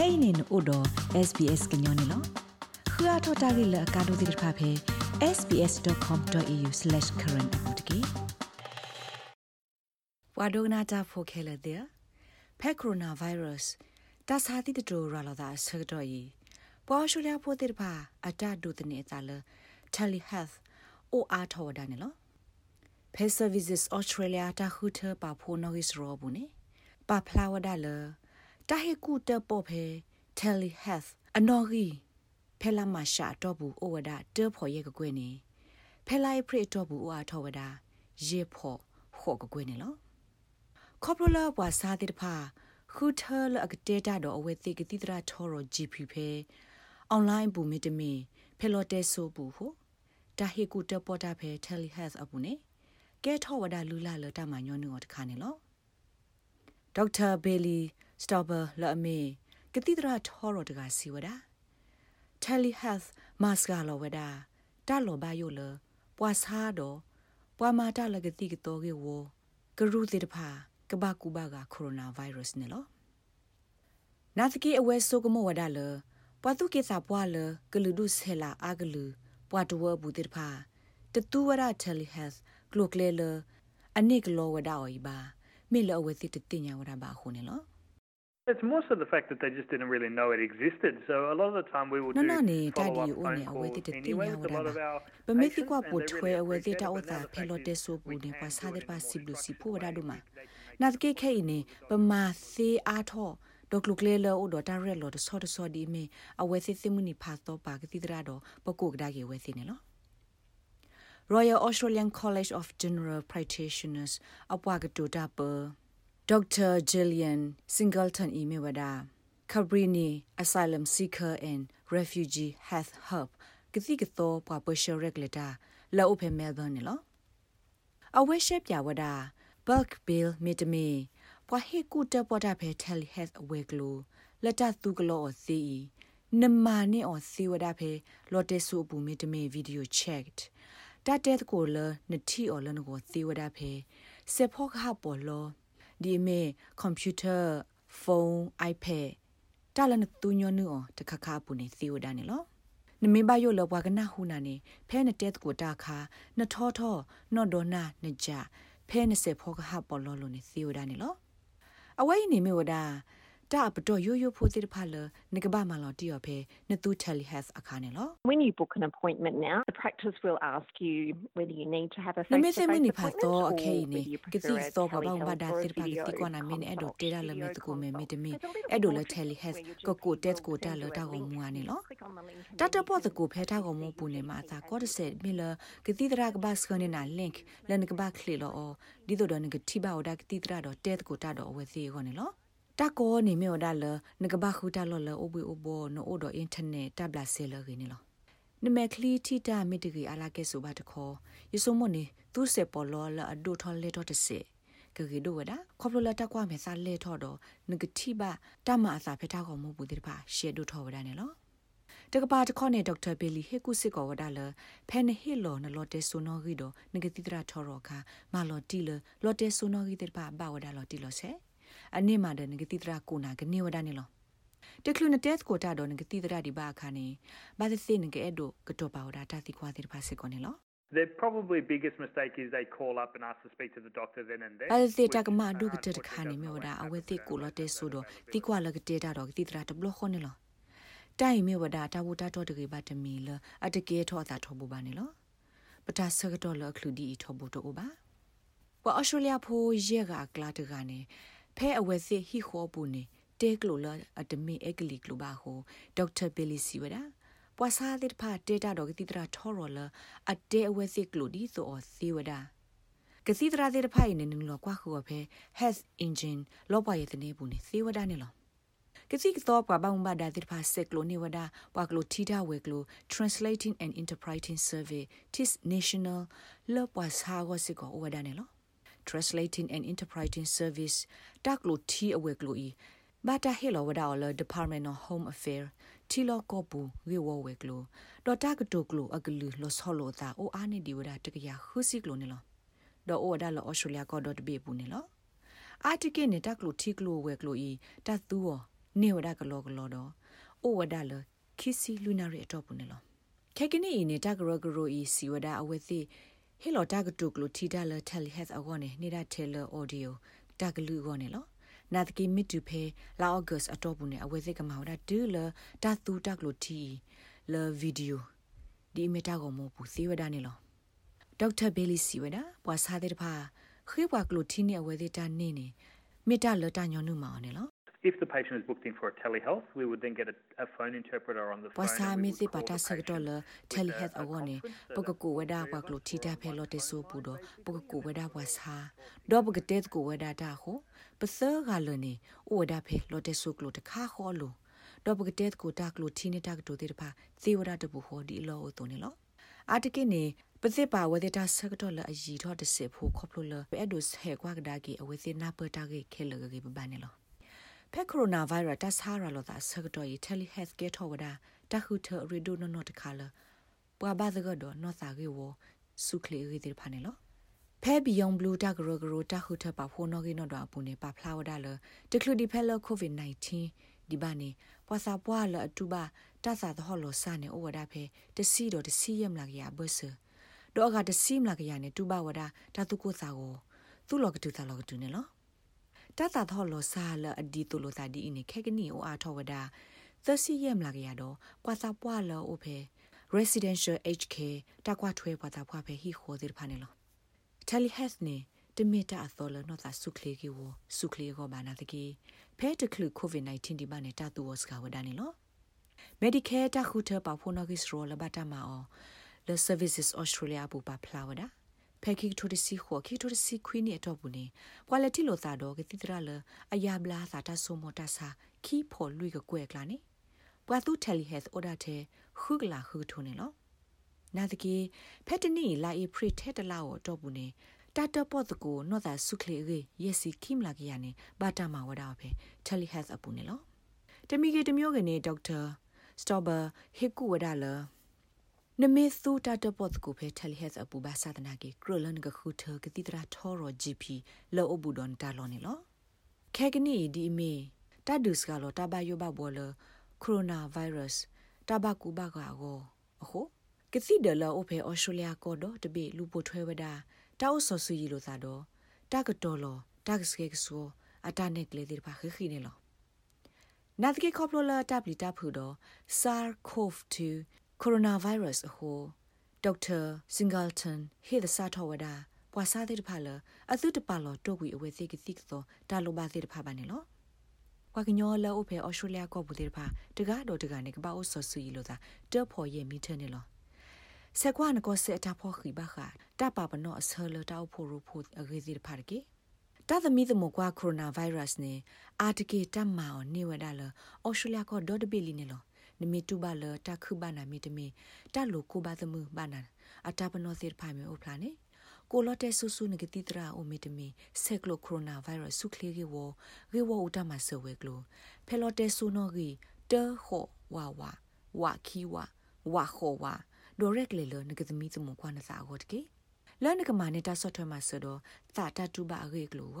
kainin odo sbs gnyone lo khua thota gi la ka do dir pha phe sbs.com.au/current apotki wadona ta pho khela de phe coronavirus ta sa ti to ra la da sa do yi pwa shu lya pho dir pha ata do de ne ta la telehealth o a thaw da ne lo phe services australia ta khu the pa pho no is ro bu ne pa phla wa da la တာဟေကူတပေါ်ဖဲ telehealth အနော်ဂီဖဲလာမရှာတော့ဘူးဩဝဒတေဖော်ရဲ့ကွယ်နေဖဲလိုက်ဖရတော့ဘူးအာထောဝဒရေဖော်ခော့ကွယ်နေလောကော်ပရလာဘွာစာတိတဖာခူထလအကတေတာတော့အဝဲတိကတိတရာထော်ရ GP ဖဲအွန်လိုင်းဘူမီတမီဖဲလော်တဲဆိုဘူးဟုတာဟေကူတပေါ်တာဖဲ telehealth အပူနေကဲထောဝဒလူလာလတမညောနုတခါနေလောဒေါက်တာဘေလီ စတော့ဘလအမေကတိတရာထောရတကစီဝဒ telehealth mask လောဝဒတာလောဘယိုလပွာစားတော့ပွာမာတာလကတိကတော့ကေဝကရုတိတဖာကဘာကူဘာကကိုရိုနာဗိုင်းရပ်စ်နော်နာသကေအဝဲဆိုကမောဝဒါလပွာတုကေစာပွာလကလူဒုဆဲလာအာဂလူပွာတဝဘူးတိတဖာတတူဝရ telehealth ကလိုကလေလအနိကလောဝဒါအိဘာမေလအဝဲတိတတင်ညာဝဒါဘာခုန်နော် It's more so the fact that they just didn't really know it existed. So a lot of the time we will do follow-up phone calls anyway with a lot of our Pamiti kwa potwe awe data ota pelote so bude pa sader pa siblu si phu wada duma. Na ke khe ini pama se a tho dok luk le lo do ta re lo de so de so di me awe se se muni pha to pa ke ti dra do pa ko da ge we se ne lo. Royal Australian College of General Practitioners apwa ga to da pa Dr. Jillian Singleton Imewada Cabrini Asylum Seeker and Refugee Health Hub ကတိကသောပွားပရှရက်လက်တာလောအဖေမဲလ်ဘန်နော်အဝဲရှက်ပြဝဒ bulk bill မီတမီပွားဟေကူတပေါ်တာဖဲ tel health အဝဲကလိုလက်တသူကလောအစီနမာနေအစီဝဒဖဲလော်တေဆူပူမီတမီ video checked တတဲ့ကိုလနတီအော်လနကိုသီဝဒဖဲစေဖောခါပေါ်လော ဒီမေကွန်ပျူတာဖုန်း iPad တလနတူညနူတခခပူနေသီဝဒနေလောနမေဘယိုလောဘဝကနာဟုနာနေဖဲနတက်ကိုတာခါနထောထောနော့ဒေါနာနကြဖဲနစေဖောကဟပေါ်လောလိုနေသီဝဒနေလောအဝဲနေမေဝဒါ တာပတော့ရိုးရိုးဖို့တိဖာလနကဘာမလောတီယောဖေနတူ telehealth အခါနေလော When you book an appointment now the practice will ask you whether you need to have a face to face appointment or okay ni kisi so ba ba ba da tir pa kiti ko na min edo tera le me ko me me de me edo le telehealth ko ko tet ko ta lo ta ko mu ani lo ta ta po ko phe ta ko mu pu ne ma ta ko de se mi le kiti dra ka ba skone na link le ne ka ba khle lo o di do do ne ka thi ba o da kiti dra do tet ko ta do we si ko ne lo တကောနေမြော်ဒါလနကဘခုတလော်လအဘွေအဘောနိုအိုဒအင်တာနက်တပ်လာဆဲလရင်းလောနမကလီတီတာမီတဂီအလာကဲဆိုပါတခေါ်ယဆုမနေသူစေပေါ်လောလအဒိုထော်လေတော့တစေကဂီဒိုဝဒခေါပလလတကွာမေစာလေထော်တော့နဂတိဘတမအစာဖထားကောင်မဘူးတိပါရှေဒိုထော်ဝဒနေလောတကပါတခေါနေဒေါက်တာဘီလီဟေကုစစ်ကောဝဒါလဖဲနဟီလောနလော်တေဆိုနော်ဂီဒိုနဂတိတရာထော်ရောခါမာလော်တီလလော်တေဆိုနော်ဂီတိပါဘာဝဒါလော်တီလော်ဆဲ အနိမာဒနဂတိတရာကိုနာကနေဝဒနေလောတကလူနတက်ကိုတာတော့ငတိတရဒီဘာခါနေဘာသစိငကဲ့ဒိုကတော့ပါဝတာတိခွာတိဖာစကောနေလော The probably biggest mistake is they call up and ask to speak to the doctor then and there. ဘာသေတကမဒုကတခါနေမြောဒါအဝဲတိကိုလတဲ့ဆိုတော့တိကွာလကတဲ့တာတော့တိတရာတဘလခွန်နေလောတိုင်မြေဝဒါတာဝတာတော့တကေပါတမီလအတကေထောတာထောဘူပါနေလောပတာဆကတော့လခလူဒီထောဘူတော့ပါပအော်စတြေးလျဖိုရေကကလာတကနေ ဖဲအဝဲစီဟီခေါ်ပူနေတဲကလိုလာအတမီအကလီကလိုဘာဟိုဒေါက်တာဘီလီစီဝဒါပွာစာတဲ့ဖာတေတာတော့ကတိတရာထော်ရလာအတဲအဝဲစီကလိုဒီဆိုအစီဝဒါကစီတရာတဲ့ဖိုင်နေနလောကွာခုဖဲ has engine လောပွားရဲ့တနေဘူးနေစီဝဒါနေလောကစီကတော့ပွားဘောင်ဘာဒါတဲ့ဖာဆက်ကလိုနေဝဒါပွာကလိုထီတာဝဲကလို translating and interpreting survey tis national လောပွားစာကိုစစ်ကိုဝဒါနေလော translating and interpreting service တက်လို့ထီအဝဲကလို့ဤဘာတာဟေလောဝဒါလ Department of Home Affairs ထီလောကောပူဝေဝဝဲကလို့ဒေါ်တာကတိုကလို့အကလူလောဆောလောတာအိုအားနေဒီဝဒါတကရခုစီကလို့နေလောဒေါ်အိုဒါလော Australia ကော .be ပူနေလောအာတိကေနေတက်လို့ထီကလို့ဝဲကလို့ဤတတ်သူောနေဝဒကလောကလောတော့အိုဝဒလခီစီလူနာရီအတော့ပုန်လောခေကနီနေတကရဂရိုဤစီဝဒအဝသိ ဟီလိုတကတုကလိုတီဒါလတယ်လီဟက်အကောနေနေတာတယ်လအော်ဒီယိုတကလူကောနေလောနာတကီမီတူဖေလာအော့ဂတ်အတော့ပုန်နေအဝသိကမောဒါဒူလတာတူတကလိုတီလဗီဒီယိုဒီမီတာကိုမပူစီဝဒနေလောဒေါက်တာဘေလီစီဝဒပွာစားတဲ့တဖာခေဘွာကလိုတီနေအဝသိတာနေနေမီတာလတာညောနုမောင်းနေလော If the patient is booked in for a telehealth, we would then get a, a phone interpreter on the phone. Wasa mi si pata sagdola telehealth awone poka ko weda wa klo thita phe lo te so pu do poka ko weda wasa do poka te ko weda da ho pasa ga lo ni o weda phe lo te so klo ta kha ho lo do poka te ko ta klo thi ni ta ko te pa thi weda de bu ho di lo o to ni lo အာတကိနေပစစ်ပါဝဒတာဆကတော့လအကြီးတော့တစစ်ဖို့ခေါပလို့လအဲ့ဒိုဟဲကွာကဒါကီအဝစီနာပတာကေခဲလကေပဘာနေလော ဖက်ကိုရိုနာဗိုင်းရပ်တဆာရလောတာဆကတော့ယတယ်လီဟက်ကေထောဝဒတခုထရီဒိုနိုနိုတခါလပွာဘာသကတော့နော့စာကေဝစုခလီရီဒီဖာနေလောဖဲဘီယုံဘလူးတကရဂရတခုထပါဖိုနောကေနောတော့အပူနေပါဖလာဝဒါလတကလူဒီဖဲလကိုဗစ် -19 ဒီဘာနေပွာစာပွာလအတူပါတဆာသဟောလောစာနေဩဝဒါဖဲတစီတော့တစီယမ်လာကရဘဆတော့ကတစီမလာကရနေတူပါဝဒါတတုကိုစာကိုသူ့လောကတူသာလောကတူနေလော တတသောလောစာလအဒီတူလိုတာဒီအင်းခေကနီအိုအားထောဝဒါသစီယမ်လာကရတော့ပွာစာပွာလောအိုဖဲ residential HK တကွာထွဲပွာစာပွာဖဲဟီခိုဒီဖာနေလော telehealth နေတမီတာအသောလနောတာစုခလေကီဝစုခလေကောဘာနာတကီဖဲတကလူ covid-19 ဒီမနဲ့တတူဝစကဝဒနေလော medicare တခုထပါဖိုနောဂစ်ရောလဘတာမာအော the services australia ဘူပါဖလာဝဒါ ဖဲခိထိုတစီခေါ်ခိထိုတစီခွီးနေတော့ဘူးနေ quality လို့သာတော့ကတိတရလအယာဘလာသာတဆုမတဆာခီဖော်လွိကကွဲကလာနေပွာသူ telehealth order တဲ့ခုကလာခုထုံနေလောနာတကေဖက်တနီလာအပရိထဲတလာတော့ဘူးနေတာတပေါ်တကိုနော့သာဆုခလေရေယစီခိမလာကရနေဘာတာမဝဒါဖေ telehealth အပူနေလောတမီကေတမျိုးကနေဒေါက်တာစတော့ဘာဟေကူဝဒါလာ နမေသူတာတပတ်ကိုဖဲတယ်ဟက်အပူဘာသာတနာကေကရလန်ကခုထကတိတရာထောရ GP လောအဘူဒွန်တာလောနေလောခဲကနီဒီမီတဒုစကလောတဘယောဘဘောလကိုရိုနာဗိုင်းရပ်စ်တဘကူဘကာကိုအခုကတိဒလာအိုဖေအော်စတြေးလျကောတော့တပိလူပိုထွဲဝဒါတောက်ဆော်ဆူရီလိုသာတော့တကတော်လောတကစကေကဆူအတာနက်ကလေးဒီပါခခိနေလောနာတကေကောပလိုလာတပ်လီတပ်ဖူတော့ SARS-CoV-2 coronavirus အဟိုဒေါက်တာစင်ဂယ်တန်ဟေဒစာထောဝဒါပွာစားတဲ့ဖာလအသုတပါလောတုတ်ဝီအဝဲသိကတိကတော့တာလိုပါတဲ့ဖာပါနေလောကွာကညောလောအဖေအော်စတြေးလျကောဘူးတဲ့ဖာတကားတော့တကားနေကပောက်ဆော်ဆူရီလို့သာတော့ဖို့ရဲ့မီထနေလောဆက်ကွာနကောဆက်တာဖို့ခိဘခာတပပနောအဆလတောက်ဖို့ရဖို့အဂေစီဖာကေတသမီသမကွာကိုရိုနာဗိုင်းရပ်စ်နေအာတကေတမ္မာောနေဝဒါလအော်စတြေးလျကောဒေါ်ဒဘီလီနေလော နမီတူဘာလတခုဘာနာမီတမီတလူကိုဘာသမဘာနာအတာပနောသစ်ဖိုင်မေအိုဖလာနေကိုလော့တဲဆူဆူနဂတိတရာအိုမီတမီဆက်ကလိုကိုရိုနာဗိုင်းရပ်စ်ဆုခလီကေဝရေဝဦးတမဆဝဲကလိုဖဲလော့တဲဆူနောဂီတဲခောဝါဝါဝါခီဝါဝါခောဝါဒိုရက်လေလနဂသမီသမကွာနစာအော့တကေလဲနကမာနေတာဆော့ထွဲမှာဆိုတော့သာတတူပါရေကလို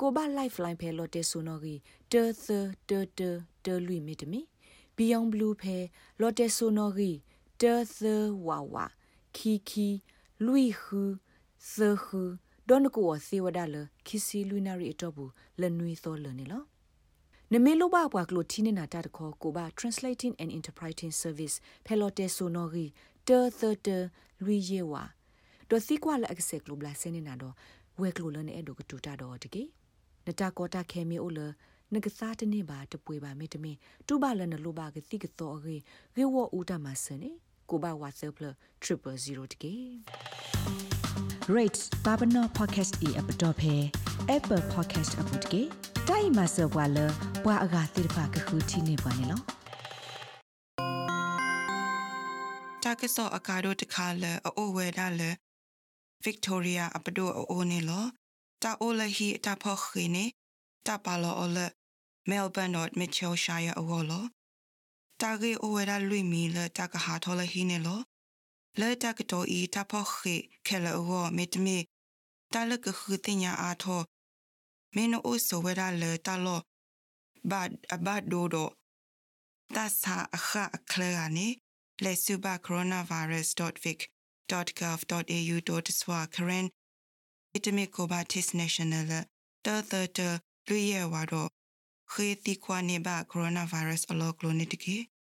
ကိုဘာ lifeline ဖဲလော့တဲဆူနောဂီတဲသတဲတဲတဲလူမီတမီ Beyond Blue ဖဲ Lotte Sonori De The Wawa Kiki Lui Hu The Hu ဒေါနကိုစေဝဒါလခီစီလူနာရီအတော့ဘူးလနွေသောလနေလောနမေလိုဘာပွားကလိုတီနေနာတာတခေါ်ကိုဘာ translating and interpreting service ဖဲလော်တဲဆိုနော်ဂီတေသတေလူယေဝါဒိုစီကွာလအက်ဆက်ကလိုဘလာစနေနာတော့ဝဲကလိုလနဲ့အဲ့ဒိုကတူတာတော့တကေနတာကောတာခဲမီအိုလ နကစားတနေပါတပွေပါမေတမင်တူပါလနလိုပါကတိကတော့ရေရေဝဦးတမဆနေကိုပါ WhatsApp 000တကေ rate babano podcast e app dot phe apple podcast app တကေတိုင်မဆောဘွာလဘွာအဂါတိဖာကခုတီနေပါနေလောတာကဆောအကာတို့တခါလအိုဝဲဒါလ Victoria အပဒိုအိုနေလောတာအိုလဟီတာဖောခိနေ တာပါလောအလ Melbourne dot Mitchell Shire awolo tagi owera lui mi le taka ha thola hi ne lo le tak to i ta pho khi khela owo mitmi ta le ke khu tinya a tho me no o so wera le ta lo bad abad dodo tasa akha akhlane lesuba coronavirus.vic.gov.au.swa current epidemic cobatis national ta ta ta လွေရဝါတော့ခေတီခွာနေပါ coronavirus အလောကလိုနေတကေ